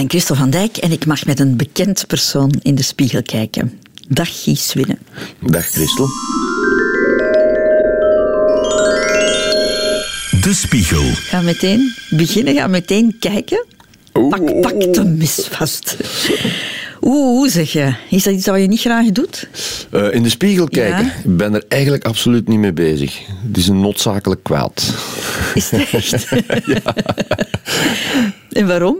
ben Christel van Dijk en ik mag met een bekend persoon in de spiegel kijken. Dag Gies Winnen. Dag Christel. De Spiegel. Ga meteen beginnen, ga meteen kijken. Pak, pak de mis vast. Oeh, hoe zeg je? Is dat iets wat je niet graag doet? Uh, in de spiegel kijken? Ja. Ik ben er eigenlijk absoluut niet mee bezig. Het is een noodzakelijk kwaad. Is het echt? en waarom?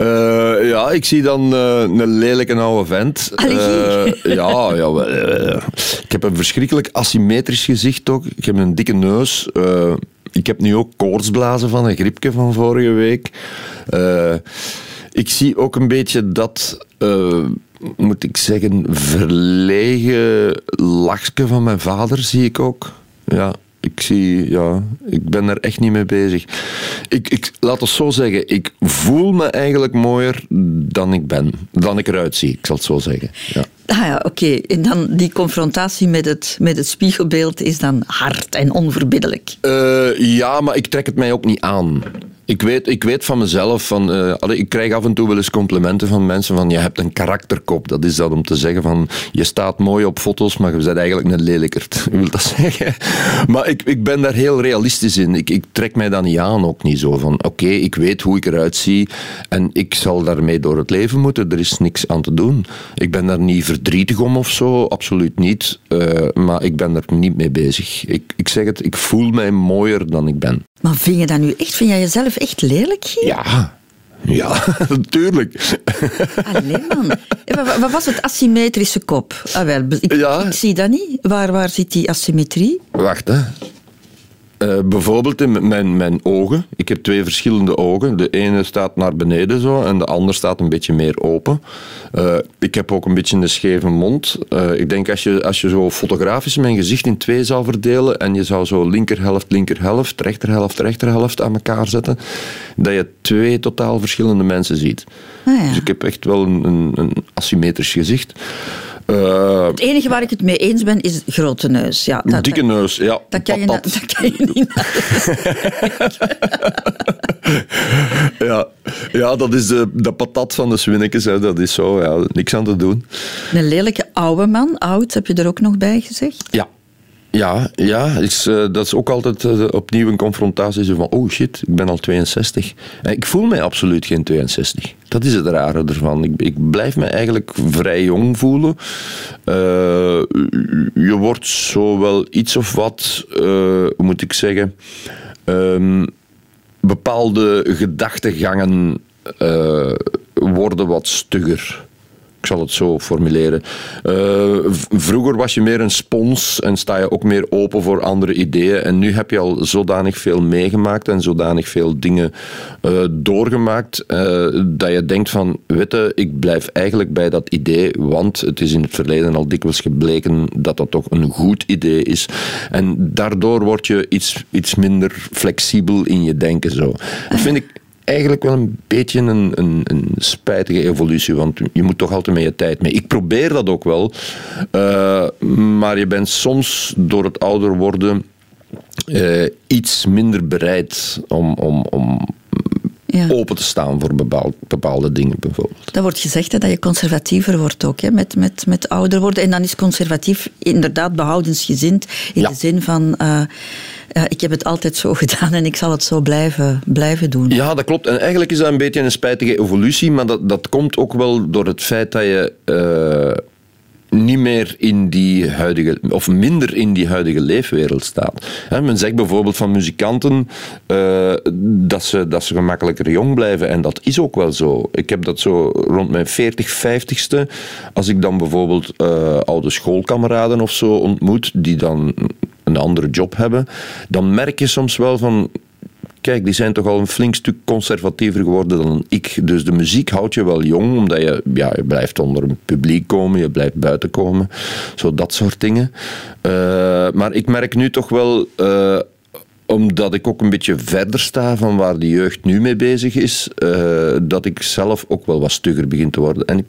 Uh, ja, ik zie dan uh, een lelijke oude vent. Allergie? ja, ja ik heb een verschrikkelijk asymmetrisch gezicht ook. Ik heb een dikke neus. ik heb nu ook koortsblazen van een griepje van vorige week. ik zie ook een beetje dat uh, moet ik zeggen, verlegen lachje van mijn vader zie ik ook. Ja, ik zie, ja, ik ben er echt niet mee bezig. Ik, ik, laat het zo zeggen, ik voel me eigenlijk mooier dan ik ben, dan ik eruit zie, ik zal het zo zeggen. Ja. Ah ja, oké. En dan die confrontatie met het, met het spiegelbeeld is dan hard en onverbiddelijk. Uh, ja, maar ik trek het mij ook niet aan. Ik weet, ik weet van mezelf, van, uh, ik krijg af en toe wel eens complimenten van mensen van je hebt een karakterkop. Dat is dat om te zeggen van je staat mooi op foto's, maar je bent eigenlijk een lelijkert. Je wilt dat zeggen? Maar ik, ik ben daar heel realistisch in. Ik, ik trek mij dat niet aan, ook niet zo van oké, ik weet hoe ik eruit zie en ik zal daarmee door het leven moeten. Er is niks aan te doen. Ik ben daar niet verdrietig om of zo, absoluut niet. Uh, maar ik ben er niet mee bezig. Ik, ik zeg het, ik voel mij mooier dan ik ben. Maar vind je dat nu echt? Vind jij jezelf echt lelijk, Giel? Ja. Ja, natuurlijk. Allee, man. Wat was het asymmetrische kop? Ah, wel, ik, Ja. ik zie dat niet. Waar, waar zit die asymmetrie? Wacht, hè. Eh, bijvoorbeeld in mijn, mijn ogen. Ik heb twee verschillende ogen. De ene staat naar beneden zo en de andere staat een beetje meer open. Eh, ik heb ook een beetje een scheve mond. Eh, ik denk als je, als je zo fotografisch mijn gezicht in twee zou verdelen en je zou zo linkerhelft, linkerhelft, rechterhelft, rechterhelft aan elkaar zetten, dat je twee totaal verschillende mensen ziet. Ah, ja. Dus ik heb echt wel een, een, een asymmetrisch gezicht. Eh, Het enige waar ik het mee eens ben, is grote neus. Ja, dat, dikke neus, ja. dat, kan je, na- dat kan je niet Ja, ja dat is de, de patat van de Swinnekes. Hè. Dat is zo, ja, niks aan te doen. Een lelijke oude man, oud, heb je er ook nog bij gezegd? Ja. Ja, ja eh, dat is ook altijd eh, opnieuw een confrontatie. Van, oh shit, ik ben al 62. En ik voel mij absoluut geen 62. Dat is het rare ervan. Ik, ik blijf me eigenlijk vrij jong voelen. Eh, je wordt zo wel iets of wat, eh, hoe moet ik zeggen... ehm, bepaalde gedachtegangen eh, worden wat stugger. Ik zal het zo formuleren. Eh, vroeger was je meer een spons en sta je ook meer open voor andere ideeën. En nu heb je al zodanig veel meegemaakt en zodanig veel dingen eh, doorgemaakt eh, dat je denkt van, weet je, ik blijf eigenlijk bij dat idee, want het is in het verleden al dikwijls gebleken dat dat toch een goed idee is. En daardoor word je iets, iets minder flexibel in je denken. Zo. Dat vind ik eigenlijk wel een beetje een, een, een spijtige evolutie, want je moet toch altijd met je tijd mee. Ik probeer dat ook wel, eh, maar je bent soms door het ouder worden eh, iets minder bereid om, om, om Ja. open te staan voor bepaal- bepaalde dingen bijvoorbeeld. Dat wordt gezegd hè, dat je conservatiever wordt ook, hè, met, met, met ouder worden. En dan is conservatief inderdaad behoudensgezind in Ja. de zin van... eh, eh, ik heb het altijd zo gedaan en ik zal het zo blijven, blijven doen. Ja, dat klopt. En eigenlijk is dat een beetje een spijtige evolutie, maar dat, dat komt ook wel door het feit dat je eh, niet meer in die huidige, of minder in die huidige leefwereld staat. Hè, men zegt bijvoorbeeld van muzikanten eh, dat, ze, dat ze gemakkelijker jong blijven, en dat is ook wel zo. Ik heb dat zo rond mijn 40, 50ste, als ik dan bijvoorbeeld eh, oude schoolkameraden of zo ontmoet, die dan een andere job hebben, dan merk je soms wel van Kijk, die zijn toch al een flink stuk conservatiever geworden dan ik. Dus de muziek houdt je wel jong, omdat je, ja, je blijft onder een publiek komen, je blijft buiten komen. Zo dat soort dingen. Eh, maar ik merk nu toch wel, eh, omdat ik ook een beetje verder sta van waar de jeugd nu mee bezig is, uh, dat ik zelf ook wel wat stugger begin te worden. En ik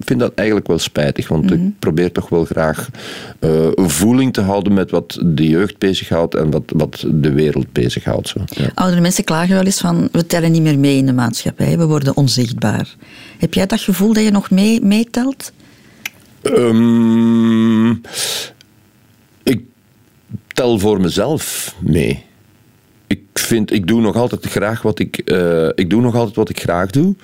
vind dat eigenlijk wel spijtig, want ik mhm. probeer toch wel graag uh, voeling te houden met wat de jeugd bezighoudt en wat, wat de wereld bezighoudt. Zo. Ja. Oudere mensen klagen wel eens van, we tellen niet meer mee in de maatschappij, we worden onzichtbaar. Heb jij dat gevoel dat je nog mee, meetelt? Um, ik tel voor mezelf mee vind, ik doe nog altijd graag wat ik, uh, ik doe nog altijd wat ik graag doe.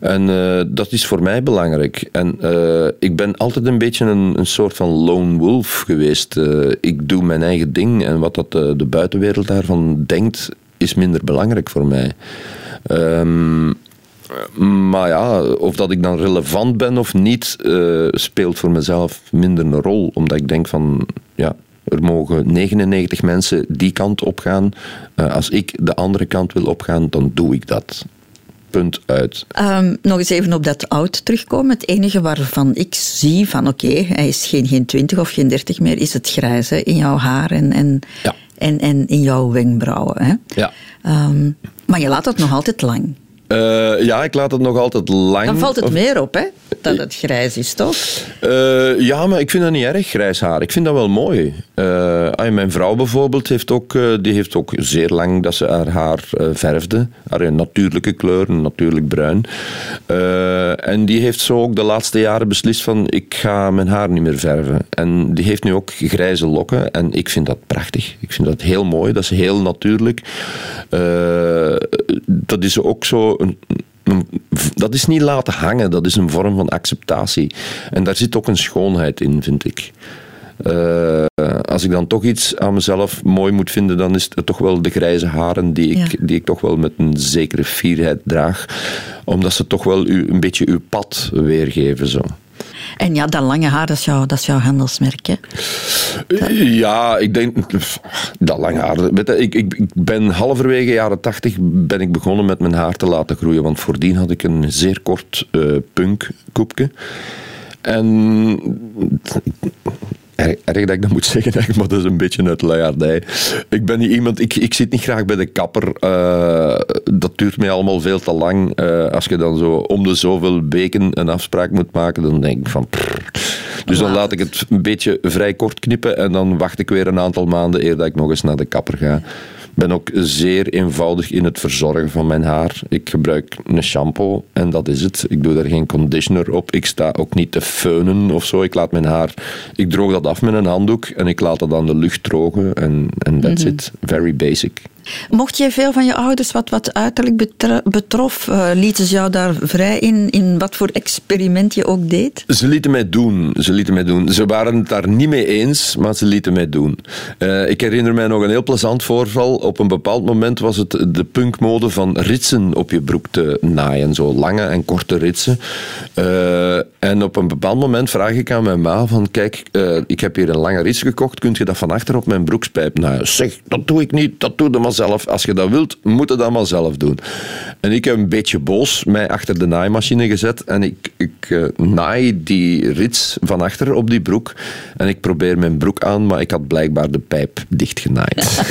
En uh, dat is voor mij belangrijk. En uh, ik ben altijd een beetje een, een soort van lone wolf geweest. ik doe mijn eigen ding en wat dat, de buitenwereld daarvan denkt, is minder belangrijk voor mij. Um, maar ja, of dat ik dan relevant ben of niet, speelt voor mezelf minder een rol. Omdat ik denk van, ja, er mogen 99 mensen die kant op gaan. Uh, als ik de andere kant wil opgaan, dan doe ik dat. Punt uit. Um, nog eens even op dat oud terugkomen. Het enige waarvan ik zie van oké, okay, hij is geen, geen 20 of geen 30 meer, is het grijze in jouw haar en, en, ja. en, en in jouw wenkbrauwen. Hè? Ja. Um, maar je laat het nog altijd lang. Uh, ja, ik laat het nog altijd lang. Dan valt het meer op, hè? Dat het grijs is, toch? Uh, ja, maar ik vind dat niet erg, grijs haar. Ik vind dat wel mooi. Uh, mijn vrouw bijvoorbeeld heeft ook, die heeft ook zeer lang dat ze haar haar verfde. Haar natuurlijke kleur, natuurlijk bruin. en die heeft zo ook de laatste jaren beslist van, ik ga mijn haar niet meer verven. En die heeft nu ook grijze lokken. En ik vind dat prachtig. Ik vind dat heel mooi. Dat is heel natuurlijk. dat is ook zo dat is niet laten hangen, dat is een vorm van acceptatie. En daar zit ook een schoonheid in, vind ik. Uh, als ik dan toch iets aan mezelf mooi moet vinden, dan is het toch wel de grijze haren die ik, die ik toch wel met een zekere fierheid draag. Omdat ze toch wel u, een beetje uw pad weergeven. Zo. En ja, dat lange haar, dat is, jouw, dat is jouw handelsmerk, hè? Ja, ik denk... Dat lange haar... Ik, ik, ik ben halverwege jaren tachtig ben ik begonnen met mijn haar te laten groeien. Want voordien had ik een zeer kort uh, punkkoepje. En erg, dat ik dat moet zeggen, maar dat is een beetje uit luiaardij. Ik ben niet iemand, ik, ik zit niet graag bij de kapper. Uh, dat duurt mij allemaal veel te lang. Uh, als je dan zo om de zoveel weken een afspraak moet maken, dan denk ik van. Prrr. Dus dan laat ik het een beetje vrij kort knippen en dan wacht ik weer een aantal maanden eer dat ik nog eens naar de kapper ga ben ook zeer eenvoudig in het verzorgen van mijn haar. Ik gebruik een shampoo en dat is het. Ik doe daar geen conditioner op. Ik sta ook niet te feunen of zo. Ik laat mijn haar... Ik droog dat af met een handdoek en ik laat het aan de lucht drogen. En, en that's mm it. Very basic. Mocht jij veel van je ouders wat, wat uiterlijk betrof? Uh, lieten ze jou daar vrij in, in wat voor experiment je ook deed? Ze lieten mij doen. Ze, lieten mij doen. ze waren het daar niet mee eens, maar ze lieten mij doen. Uh, ik herinner mij nog een heel plezant voorval. Op een bepaald moment was het de punkmode van ritsen op je broek te naaien. Zo lange en korte ritsen. Uh, en op een bepaald moment vraag ik aan mijn ma van kijk, ik heb hier een lange rits gekocht. Kunt je dat van achter op mijn broekspijp naaien? Zeg, dat doe ik niet. Dat doe je maar zelf. Als je dat wilt, moet je dat maar zelf doen. En ik heb een beetje boos mij achter de naaimachine gezet en ik, ik uh, naai die rits van achter op die broek en ik probeer mijn broek aan, maar ik had blijkbaar de pijp dichtgenaaid.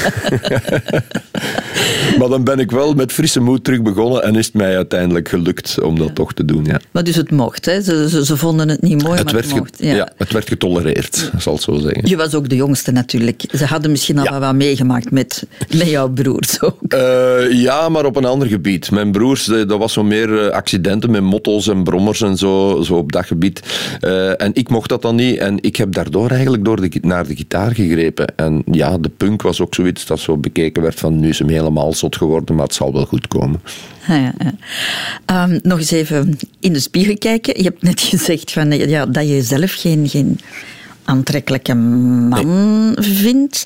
maar dan ben ik wel met frisse moed terug begonnen en is het mij uiteindelijk gelukt om dat toch te doen. Ja. Maar dus het mocht, hè? Ze, ze, ze vonden het niet mooi, het maar werd het mocht. Ja. het werd getolereerd, zal ik zo zeggen. Je was ook de jongste natuurlijk. Ze hadden misschien al wat meegemaakt met, met jouw broers ook? Uh, ja, maar op een ander gebied. Mijn broers, eh, dat was zo meer eh, accidenten met motto's en brommers en zo, zo op dat gebied. Uh, en ik mocht dat dan niet. En ik heb daardoor eigenlijk door de, naar de gitaar gegrepen. En ja, de punk was ook zoiets dat zo bekeken werd van nu is hem helemaal zot geworden, maar het zal wel goed komen. Ja, ja. Um, nog eens even in de spiegel kijken. Je hebt net gezegd van, ja, dat je zelf geen, geen aantrekkelijke man vindt.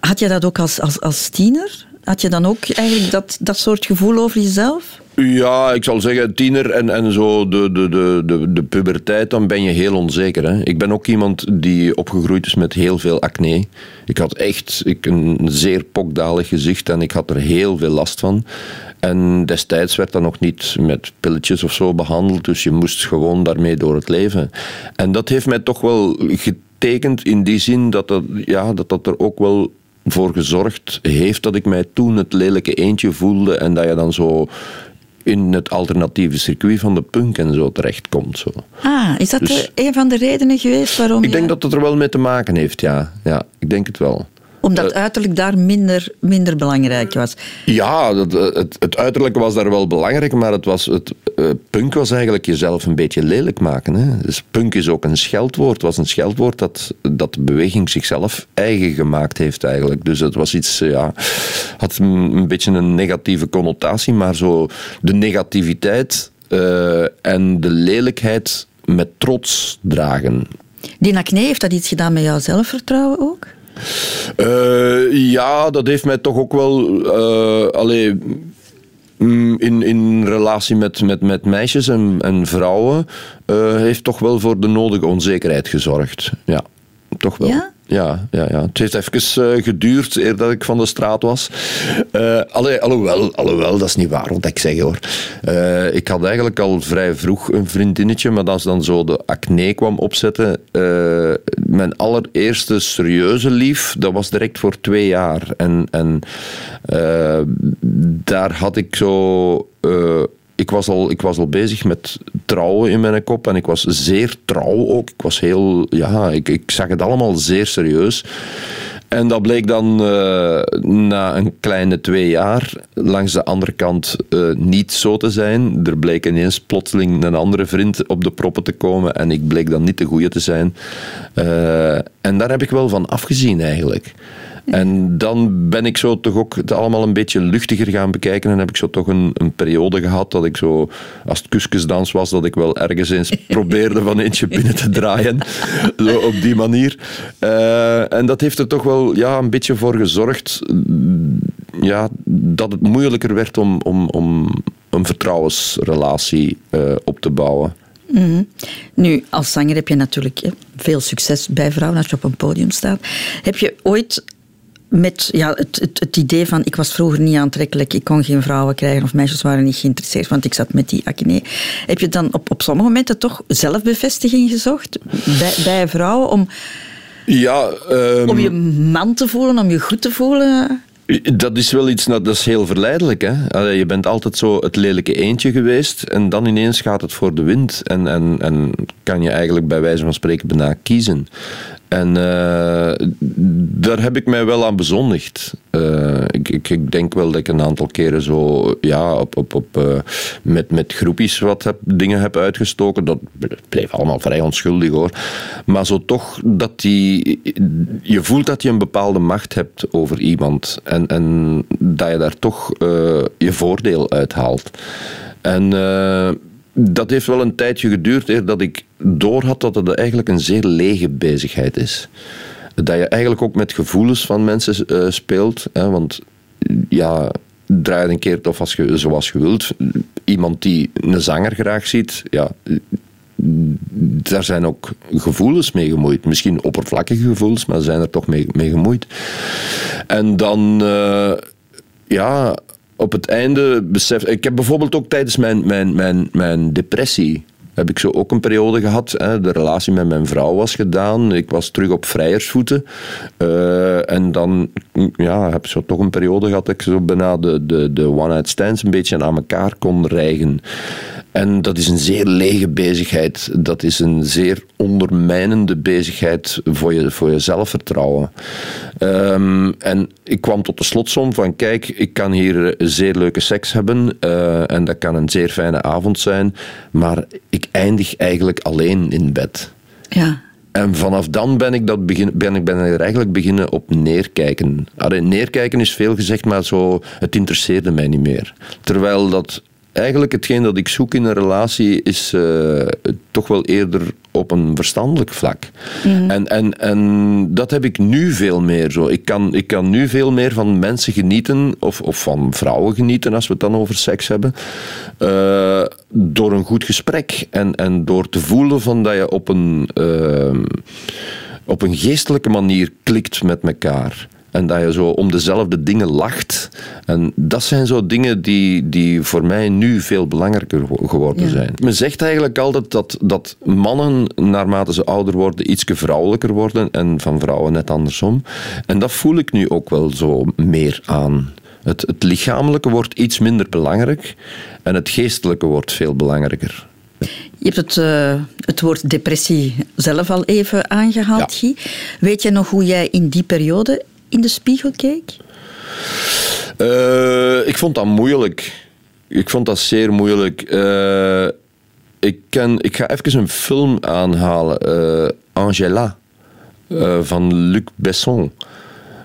Had je dat ook als, als, als tiener? Had je dan ook eigenlijk dat, dat soort gevoel over jezelf? Ja, ik zal zeggen, tiener en, en zo de, de, de, de, de puberteit, dan ben je heel onzeker. Hè? Ik ben ook iemand die opgegroeid is met heel veel acne. Ik had echt ik, een zeer pokdalig gezicht en ik had er heel veel last van. En destijds werd dat nog niet met pilletjes of zo behandeld, dus je moest gewoon daarmee door het leven. En dat heeft mij toch wel getekend in die zin dat dat, ja, dat, dat er ook wel voor gezorgd heeft dat ik mij toen het lelijke eentje voelde en dat je dan zo in het alternatieve circuit van de punk en zo terechtkomt. Zo. Ah, is dat Dus- een van de redenen geweest waarom Ik je- denk dat het er wel mee te maken heeft, ja. Ja, ik denk het wel. Omdat Eh, uiterlijk daar minder, minder belangrijk was. Ja, eh, het, het uiterlijke was daar wel belangrijk, maar het was, het, eh, punk was eigenlijk jezelf een beetje lelijk maken. Hè? Dus punk is ook een scheldwoord. Het was een scheldwoord dat, dat de beweging zichzelf eigen gemaakt heeft eigenlijk. Dus het was iets, ja, had een, een beetje een negatieve connotatie, maar zo de negativiteit en de lelijkheid met trots dragen. Die acne, heeft dat iets gedaan met jouw zelfvertrouwen ook? Eh, ja, dat heeft mij toch ook wel. eh allee, mm, in, in relatie met, met, met meisjes en, en vrouwen. eh, heeft toch wel voor de nodige onzekerheid gezorgd. Ja, toch wel. Ja? Ja, ja, ja. Het heeft even eh, geduurd eer dat ik van de straat was. Allee, alhoewel, alhoewel, dat is niet waar wat ik zeg hoor. Eh, ik had eigenlijk al vrij vroeg een vriendinnetje, maar als dan zo de acne kwam opzetten, mijn allereerste serieuze lief, dat was direct voor twee jaar. En, en daar had ik zo. Ik was, al, ik was al bezig met trouwen in mijn kop en ik was zeer trouw ook. Ik was heel, ja, ik, ik zag het allemaal zeer serieus. En dat bleek dan eh, na een kleine twee jaar langs de andere kant eh, niet zo te zijn. Er bleek ineens plotseling een andere vriend op de proppen te komen en ik bleek dan niet de goede te zijn. Eh, en daar heb ik wel van afgezien eigenlijk. En dan ben ik zo toch ook het allemaal een beetje luchtiger gaan bekijken. En heb ik zo toch een, een periode gehad dat ik zo, als het kuskusdans was, dat ik wel ergens eens probeerde van eentje binnen te draaien. Zo op die manier. Eh, en dat heeft er toch wel ja, een beetje voor gezorgd ja, dat het moeilijker werd om, om, om een vertrouwensrelatie eh, op te bouwen. Mhm. Nu, als zanger heb je natuurlijk hè, veel succes bij vrouwen als je op een podium staat. Heb je ooit met ja, het, het, het idee van ik was vroeger niet aantrekkelijk, ik kon geen vrouwen krijgen of meisjes waren niet geïnteresseerd, want ik zat met die acne. Heb je dan op, op sommige momenten toch zelfbevestiging gezocht bij, bij vrouwen om, Ja, ehm, om je man te voelen, om je goed te voelen? Dat is wel iets, nou, dat is heel verleidelijk. Hè? Je bent altijd zo het lelijke eentje geweest en dan ineens gaat het voor de wind. En, en, en kan je eigenlijk bij wijze van spreken bijna kiezen. En eh, daar heb ik mij wel aan bezondigd. Eh, ik, ik, denk wel dat ik een aantal keren zo ja, op, op, op, eh, met, met groepjes wat heb, dingen heb uitgestoken. Dat bleef allemaal vrij onschuldig hoor. Maar zo toch dat die, je voelt dat je een bepaalde macht hebt over iemand. En, en dat je daar toch je voordeel uit haalt. En dat heeft wel een tijdje geduurd eer dat ik doorhad dat het eigenlijk een zeer lege bezigheid is. Dat je eigenlijk ook met gevoelens van mensen eh, speelt. Hè, want ja, draai een keer of als je, zoals je wilt. Iemand die een zanger graag ziet, ja, daar zijn ook gevoelens mee gemoeid. Misschien oppervlakkige gevoelens, maar zijn er toch mee, mee gemoeid. En dan, eh, ja, op het einde besef... Ik heb bijvoorbeeld ook tijdens mijn, mijn, mijn, mijn depressie... Heb ik zo ook een periode gehad. Hè. De relatie met mijn vrouw was gedaan. Ik was terug op vrijersvoeten. Eh, en dan ja, heb ik zo toch een periode gehad dat ik zo bijna de, de, de one-night stands een beetje aan elkaar kon rijgen. En dat is een zeer lege bezigheid. Dat is een zeer ondermijnende bezigheid voor je, voor je zelfvertrouwen. Ehm, en ik kwam tot de slotsom van, kijk, ik kan hier zeer leuke seks hebben eh, en dat kan een zeer fijne avond zijn, maar ik eindig eigenlijk alleen in bed. Ja. En vanaf dan ben ik, dat begin, ben ik, ben ik er eigenlijk beginnen op neerkijken. Allee, neerkijken is veel gezegd, maar zo, het interesseerde mij niet meer. Terwijl dat eigenlijk hetgeen dat ik zoek in een relatie is eh, toch wel eerder op een verstandelijk vlak. En, en, en dat heb ik nu veel meer zo. Ik kan, ik kan nu veel meer van mensen genieten, of, of van vrouwen genieten, als we het dan over seks hebben, eh, door een goed gesprek. En, en door te voelen van dat je op een, eh, op een geestelijke manier klikt met elkaar. En dat je zo om dezelfde dingen lacht. En dat zijn zo dingen die, die voor mij nu veel belangrijker geworden zijn. Men zegt eigenlijk altijd dat, dat mannen, naarmate ze ouder worden, iets vrouwelijker worden. En van vrouwen net andersom. En dat voel ik nu ook wel zo meer aan. Het, het lichamelijke wordt iets minder belangrijk en het geestelijke wordt veel belangrijker. Je hebt het, uh, het woord depressie zelf al even aangehaald, Guy. Weet je nog hoe jij in die periode in de spiegel keek? Uh, ik vond dat moeilijk. Ik vond dat zeer moeilijk. Uh, ik, ken, ik ga even een film aanhalen. Angela van Luc Besson.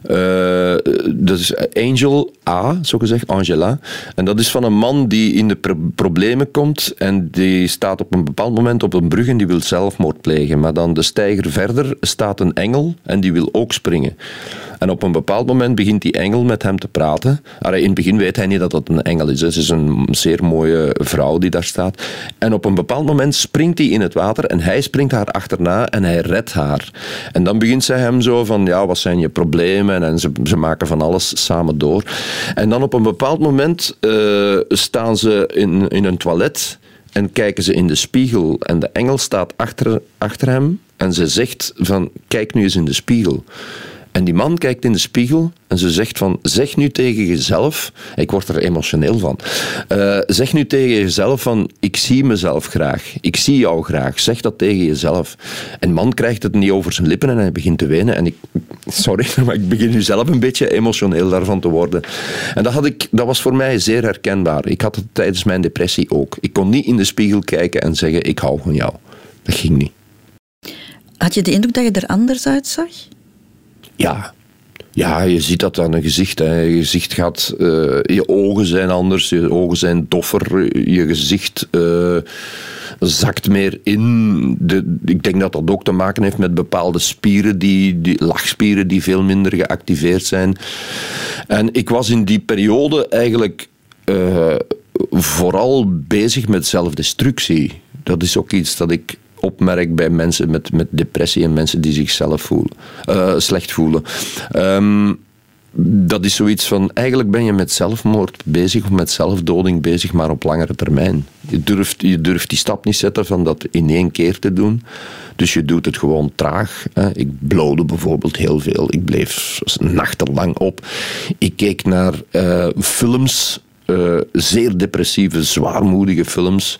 Uh, dat is Angel A, zo gezegd, Angela. En dat is van een man die in de problemen komt en die staat op een bepaald moment op een brug en die wil zelfmoord plegen. Maar dan de steiger verder staat een engel en die wil ook springen. En op een bepaald moment begint die engel met hem te praten. in het begin weet hij niet dat dat een engel is. Het is een zeer mooie vrouw die daar staat. En op een bepaald moment springt hij in het water en hij springt haar achterna en hij redt haar. En dan begint zij hem zo van, ja, wat zijn je problemen? En ze, maken van alles samen door. En dan op een bepaald moment uh, staan ze in, in een toilet en kijken ze in de spiegel. En de engel staat achter, achter hem en ze zegt van, kijk nu eens in de spiegel. En die man kijkt in de spiegel en ze zegt van, zeg nu tegen jezelf, ik word er emotioneel van, uh, zeg nu tegen jezelf van, ik zie mezelf graag, ik zie jou graag, zeg dat tegen jezelf. En man krijgt het niet over zijn lippen en hij begint te wenen en ik, sorry, maar ik begin nu zelf een beetje emotioneel daarvan te worden. En dat, had ik, dat was voor mij zeer herkenbaar. Ik had het tijdens mijn depressie ook. Ik kon niet in de spiegel kijken en zeggen, ik hou van jou. Dat ging niet. Had je de indruk dat je er anders uitzag? Ja. Ja, je ziet dat aan een gezicht. Hè. Je gezicht gaat... Uh, je ogen zijn anders, je ogen zijn doffer, je gezicht... Uh, zakt meer in. De, ik denk dat dat ook te maken heeft met bepaalde spieren, die, die lachspieren, die veel minder geactiveerd zijn. En ik was in die periode eigenlijk uh, vooral bezig met zelfdestructie. Dat is ook iets dat ik opmerk bij mensen met, met depressie en mensen die zichzelf voelen, uh, slecht voelen. Um, dat is zoiets van, eigenlijk ben je met zelfmoord bezig of met zelfdoding bezig, maar op langere termijn. Je durft, je durft die stap niet zetten van dat in één keer te doen. Dus je doet het gewoon traag. Hè. Ik blode bijvoorbeeld heel veel. Ik bleef nachtenlang op. Ik keek naar uh, films uh, zeer depressieve, zwaarmoedige films.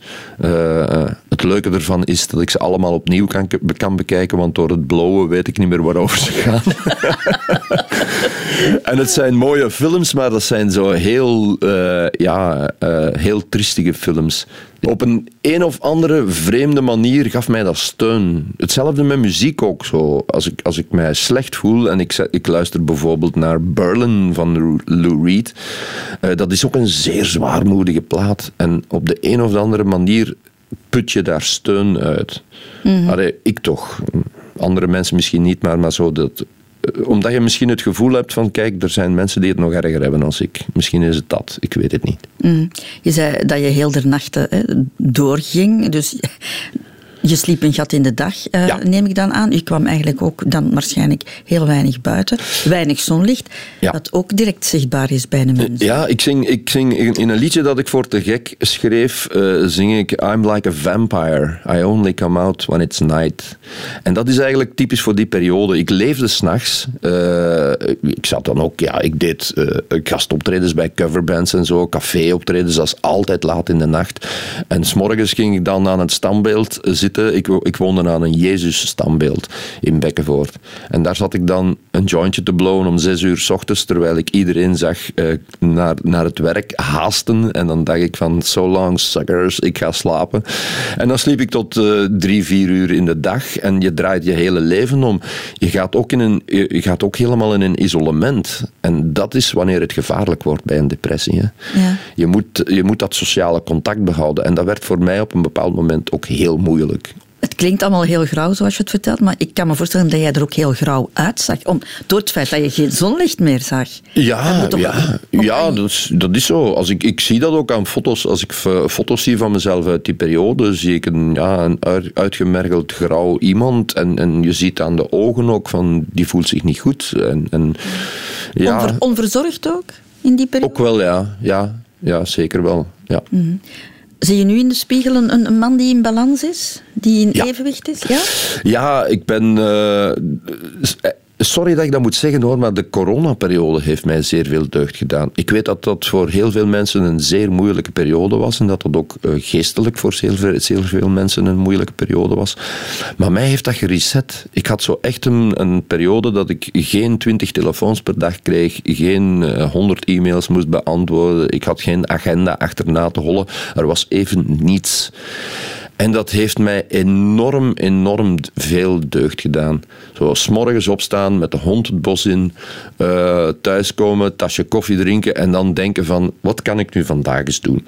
Leuke ervan is dat ik ze allemaal opnieuw kan, kan bekijken, want door het blowen weet ik niet meer waarover ze gaan. en het zijn mooie films, maar dat zijn zo heel, uh, ja, heel triestige films. Op een een of andere vreemde manier gaf mij dat steun. Hetzelfde met muziek ook zo. Als ik, als ik mij slecht voel en ik, ik luister bijvoorbeeld naar Berlin van Lou Reed, uh, dat is ook een zeer zwaarmoedige plaat. En op de een of andere manier put je daar steun uit. Mm ik toch. Andere mensen misschien niet, maar, maar zo dat eh, omdat je misschien het gevoel hebt van, kijk, er zijn mensen die het nog erger hebben dan ik. Misschien is het dat, ik weet het niet. Mm. Je zei dat je heel de nachten hè, doorging, dus je sliep een gat in de dag, uh, neem ik dan aan. Je kwam eigenlijk ook dan waarschijnlijk heel weinig buiten. Weinig zonlicht, ja. dat ook direct zichtbaar is bij de mensen. Ja, ik zing, ik zing in een liedje dat ik voor te gek schreef, uh, zing ik I'm like a vampire. I only come out when it's night. En dat is eigenlijk typisch voor die periode. Ik leefde s'nachts. Ik zat dan ook, ja, ik deed gastoptredens bij coverbands en zo, caféoptredens, dat is altijd laat in de nacht. En s'morgens ging ik dan aan het standbeeld zitten ik, ik woonde aan een Jezus-standbeeld in Bekkenvoort. En daar zat ik dan een jointje te blowen om zes uur s ochtends, terwijl ik iedereen zag uh, naar, naar het werk haasten. En dan dacht ik van, so long suckers, ik ga slapen. En dan sliep ik tot uh, drie, vier uur in de dag. En je draait je hele leven om. Je gaat ook, in een, je gaat ook helemaal in een isolement. En dat is wanneer het gevaarlijk wordt bij een depressie. Hè. Ja. Je, moet, je moet dat sociale contact behouden. En dat werd voor mij op een bepaald moment ook heel moeilijk. Het klinkt allemaal heel grauw zoals je het vertelt, maar ik kan me voorstellen dat jij er ook heel grauw uitzag. Om, door het feit dat je geen zonlicht meer zag. Ja, ja, ja dat, is, dat is zo. Als ik, ik zie dat ook aan foto's. Als ik foto's zie van mezelf uit die periode, zie ik een, ja, een uitgemergeld grauw iemand. En, en je ziet aan de ogen ook van, die voelt zich niet goed. En, en, ja. onverzorgd ook in die periode? Ook wel, ja. Ja, ja zeker wel. Ja. Mhm. Zie je nu in de spiegel een, een, man die in balans is? Die in evenwicht is? Ja, ja ik ben... Uh, Sorry dat ik dat moet zeggen hoor, maar de coronaperiode heeft mij zeer veel deugd gedaan. Ik weet dat dat voor heel veel mensen een zeer moeilijke periode was en dat dat ook uh, geestelijk voor zeer veel, mensen een moeilijke periode was. Maar mij heeft dat gereset. Ik had zo echt een, een periode dat ik geen twintig telefoons per dag kreeg, geen uh, honderd e-mails moest beantwoorden, ik had geen agenda achterna te hollen. Er was even niets. En dat heeft mij enorm, enorm veel deugd gedaan. Zo, s morgens opstaan, met de hond het bos in, uh, thuiskomen, tasje koffie drinken en dan denken van, wat kan ik nu vandaag eens doen?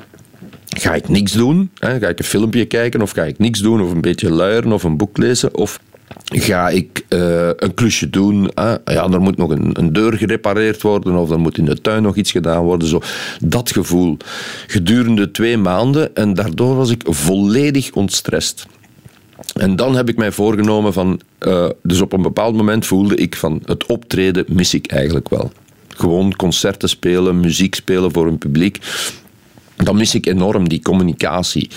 Ga ik niks doen? Hè? Ga ik een filmpje kijken of ga ik niks doen? Of een beetje luieren of een boek lezen? Of ga ik uh, een klusje doen. Ja, er moet nog een, een, deur gerepareerd worden of er moet in de tuin nog iets gedaan worden. Zo. Dat gevoel. Gedurende twee maanden en daardoor was ik volledig ontstrest. En dan heb ik mij voorgenomen van... Uh, dus op een bepaald moment voelde ik van het optreden mis ik eigenlijk wel. Gewoon concerten spelen, muziek spelen voor een publiek dan mis ik enorm die communicatie.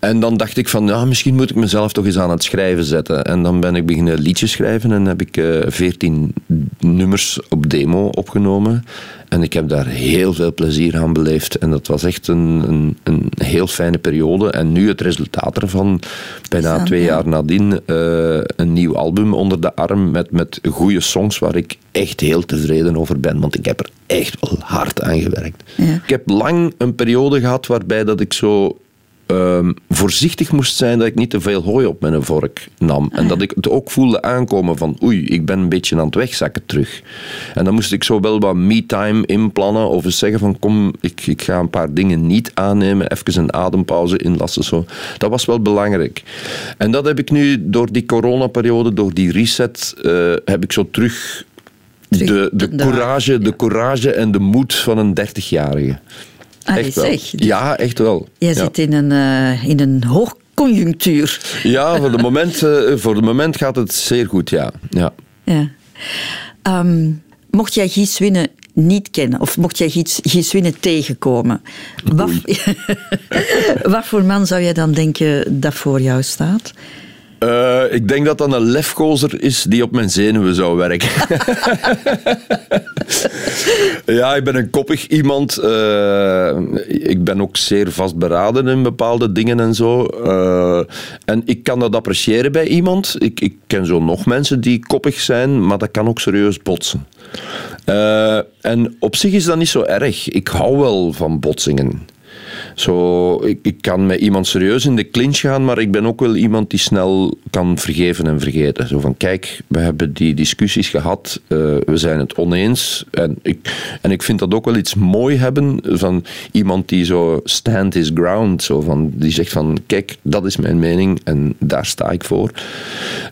En dan dacht ik van, ja, misschien moet ik mezelf toch eens aan het schrijven zetten. En dan ben ik beginnen liedjes schrijven en heb ik eh, veertien nummers op demo opgenomen. En ik heb daar heel veel plezier aan beleefd. En dat was echt een, een, een heel fijne periode. En nu het resultaat ervan, bijna twee jaar nadien, uh, een nieuw album onder de arm met, met goede songs waar ik echt heel tevreden over ben. Want ik heb er echt wel hard aan gewerkt. Ik heb lang een periode gehad waarbij dat ik zo Ehm, voorzichtig moest zijn dat ik niet te veel hooi op mijn vork nam. En dat ik het ook voelde aankomen van oei, ik ben een beetje aan het wegzakken terug. En dan moest ik zo wel wat me-time inplannen of eens zeggen van kom, ik, ik ga een paar dingen niet aannemen, even een adempauze inlassen. Zo. Dat was wel belangrijk. En dat heb ik nu door die coronaperiode, door die reset, uh, heb ik zo terug de, de, courage, de courage en de moed van een dertigjarige. Echt wel. Dus ja, echt wel. Jij zit in een, uh, in een hoogconjunctuur. Ja, voor de, moment, uh, voor de moment gaat het zeer goed, ja. ja. ja. Um, mocht jij Gies Winnen niet kennen, of mocht jij Gies, Gies Winnen tegenkomen, wat, wat voor man zou jij dan denken dat voor jou staat? Uh, ik denk dat dat een lefgozer is die op mijn zenuwen zou werken. ja, ik ben een koppig iemand. Uh, ik ben ook zeer vastberaden in bepaalde dingen en zo. Uh, en ik kan dat appreciëren bij iemand. Ik, ik ken zo nog mensen die koppig zijn, maar dat kan ook serieus botsen. en op zich is dat niet zo erg. Ik hou wel van botsingen. Zo, ik, ik kan met iemand serieus in de clinch gaan, maar ik ben ook wel iemand die snel kan vergeven en vergeten. Zo van, kijk, we hebben die discussies gehad, uh, we zijn het oneens. En ik, en ik vind dat ook wel iets mooi hebben van iemand die zo stand his ground, zo van, die zegt van, kijk, dat is mijn mening en daar sta ik voor.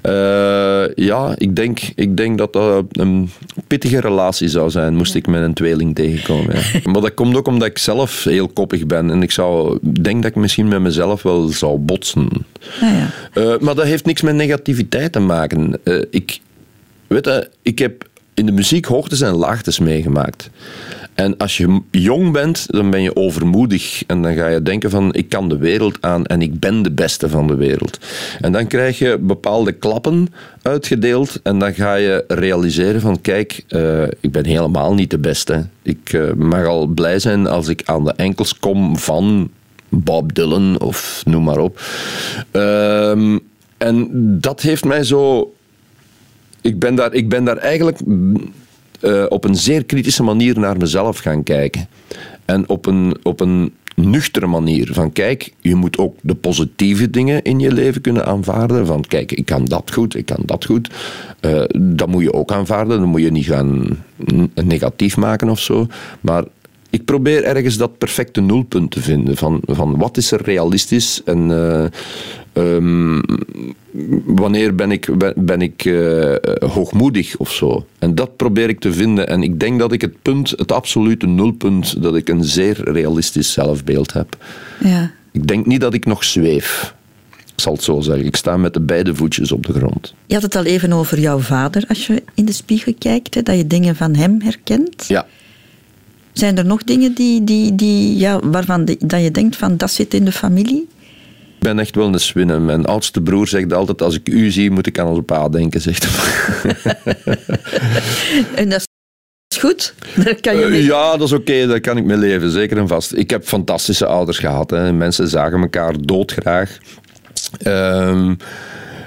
Uh, ja, ik denk, ik denk dat dat een pittige relatie zou zijn, moest ik met een tweeling tegenkomen. Ja. Maar dat komt ook omdat ik zelf heel koppig ben en ik zou, denk dat ik misschien met mezelf wel zou botsen. Ah, ja. Uh, maar dat heeft niks met negativiteit te maken. Uh, ik, weet ik heb in de muziek hoogtes en laagtes meegemaakt. En als je jong bent, dan ben je overmoedig. En dan ga je denken van, ik kan de wereld aan en ik ben de beste van de wereld. En dan krijg je bepaalde klappen uitgedeeld. En dan ga je realiseren van, kijk, uh, ik ben helemaal niet de beste. Ik uh, mag al blij zijn als ik aan de enkels kom van Bob Dylan of noem maar op. Uh, en dat heeft mij zo... Ik ben daar, ik ben daar eigenlijk uh, op een zeer kritische manier naar mezelf gaan kijken. En op een, op een nuchtere manier. Van kijk, je moet ook de positieve dingen in je leven kunnen aanvaarden. Van kijk, ik kan dat goed, ik kan dat goed. Uh, dat moet je ook aanvaarden. Dan moet je niet gaan negatief maken of zo. Maar ik probeer ergens dat perfecte nulpunt te vinden. Van, van wat is er realistisch en... Uh, Ehm, wanneer ben ik, ben ik uh, hoogmoedig of zo? En dat probeer ik te vinden. En ik denk dat ik het punt, het absolute nulpunt, dat ik een zeer realistisch zelfbeeld heb. Ja. Ik denk niet dat ik nog zweef. Ik zal het zo zeggen. Ik sta met de beide voetjes op de grond. Je had het al even over jouw vader als je in de spiegel kijkt, hè, dat je dingen van hem herkent. Ja. Zijn er nog dingen die, die, die, ja, waarvan dat je denkt van dat zit in de familie? Ik ben echt wel een swinner. Mijn oudste broer zegt altijd, als ik u zie, moet ik aan onze pa denken, zegt hij. en dat is goed? Daar kan je mee. ja, dat is oké, daar kan ik mee leven, zeker en vast. Ik heb fantastische ouders gehad. Hè. Mensen zagen elkaar doodgraag. Uh,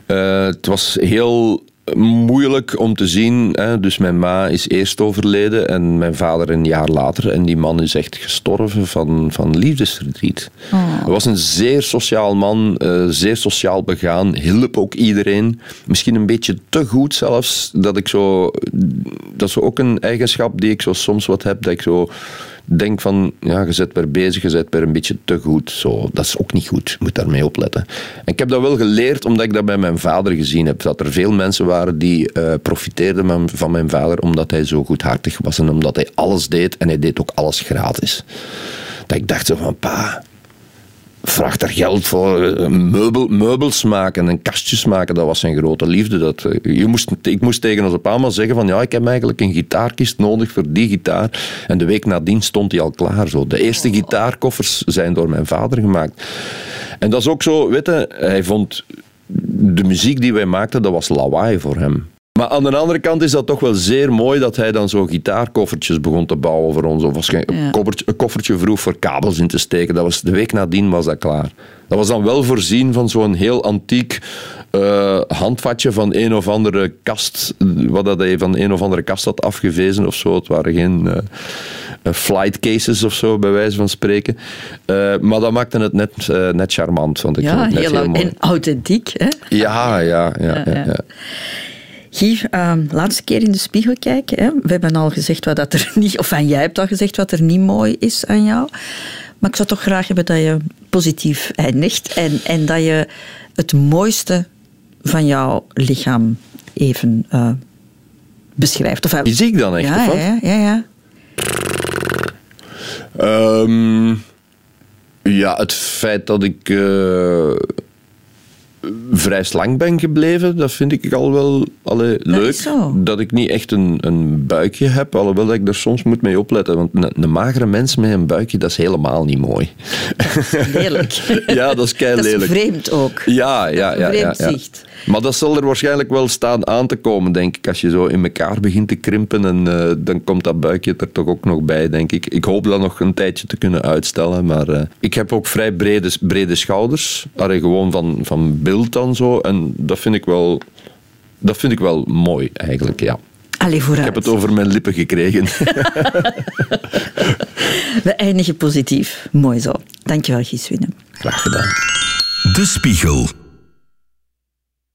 uh, het was heel moeilijk om te zien. Hè. Dus mijn ma is eerst overleden en mijn vader een jaar later. En die man is echt gestorven van, van liefdesverdriet. Oh. Hij was een zeer sociaal man, uh, zeer sociaal begaan, hielp ook iedereen. Misschien een beetje te goed zelfs, dat ik zo... Dat is ook een eigenschap die ik zo soms wat heb, dat ik zo denk van, ja, je zet per bezig, je zet per een beetje te goed. Zo, dat is ook niet goed, je moet daarmee opletten. En ik heb dat wel geleerd, omdat ik dat bij mijn vader gezien heb. Dat er veel mensen waren die uh, profiteerden van mijn vader, omdat hij zo goedhartig was en omdat hij alles deed. En hij deed ook alles gratis. Dat ik dacht zo van, pa, vraag daar geld voor. Meubel, meubels maken en kastjes maken, dat was zijn grote liefde. Dat, je moest, ik moest tegen onze pa maar zeggen van ja, ik heb eigenlijk een gitaarkist nodig voor die gitaar. En de week nadien stond hij al klaar. Zo. De eerste gitaarkoffers zijn door mijn vader gemaakt. En dat is ook zo, weet je, hij vond de muziek die wij maakten, dat was lawaai voor hem. Maar aan de andere kant is dat toch wel zeer mooi dat hij dan zo gitaarkoffertjes begon te bouwen voor ons. Of waarschijnlijk een, koffertje, een koffertje vroeg voor kabels in te steken. Dat was, de week nadien was dat klaar. Dat was dan wel voorzien van zo'n heel antiek uh, handvatje van een of andere kast. Wat dat hij van een of andere kast had afgewezen of zo. Het waren geen uh, flight cases of zo, bij wijze van spreken. Uh, maar dat maakte het net, net charmant. Vond ik ja, net heel, heel mooi. en authentiek. Hè? Ja, ja, ja. ja, ja. Guy, uh, laatste keer in de spiegel kijken. Hè. We hebben al gezegd wat dat er niet, of jij hebt al gezegd wat er niet mooi is aan jou. Maar ik zou toch graag hebben dat je positief eindigt en, en dat je het mooiste van jouw lichaam even uh, beschrijft. Of, Zie ik dan echt? Ja, ja, ja. ja. Um, ja, het feit dat ik. Uh, vrij slank ben gebleven. Dat vind ik al wel allee, leuk. Dat ik niet echt een, een buikje heb, alhoewel dat ik er soms moet mee opletten. Want een, een magere mens met een buikje, dat is helemaal niet mooi. Lelijk. ja, dat is kei Dat lelijk. is vreemd ook. Ja, ja, ja. vreemd ja, ja. zicht. Maar dat zal er waarschijnlijk wel staan aan te komen, denk ik. Als je zo in elkaar begint te krimpen, en, uh, dan komt dat buikje er toch ook nog bij, denk ik. Ik hoop dat nog een tijdje te kunnen uitstellen. Maar uh, ik heb ook vrij brede, brede schouders. Allee, gewoon van, van beeld dan zo. En dat vind ik wel, dat vind ik wel mooi, eigenlijk, ja. Allee, vooruit. Ik heb het over mijn lippen gekregen. We eindigen positief. Mooi zo. Dankjewel, Giswine. Graag gedaan. De Spiegel.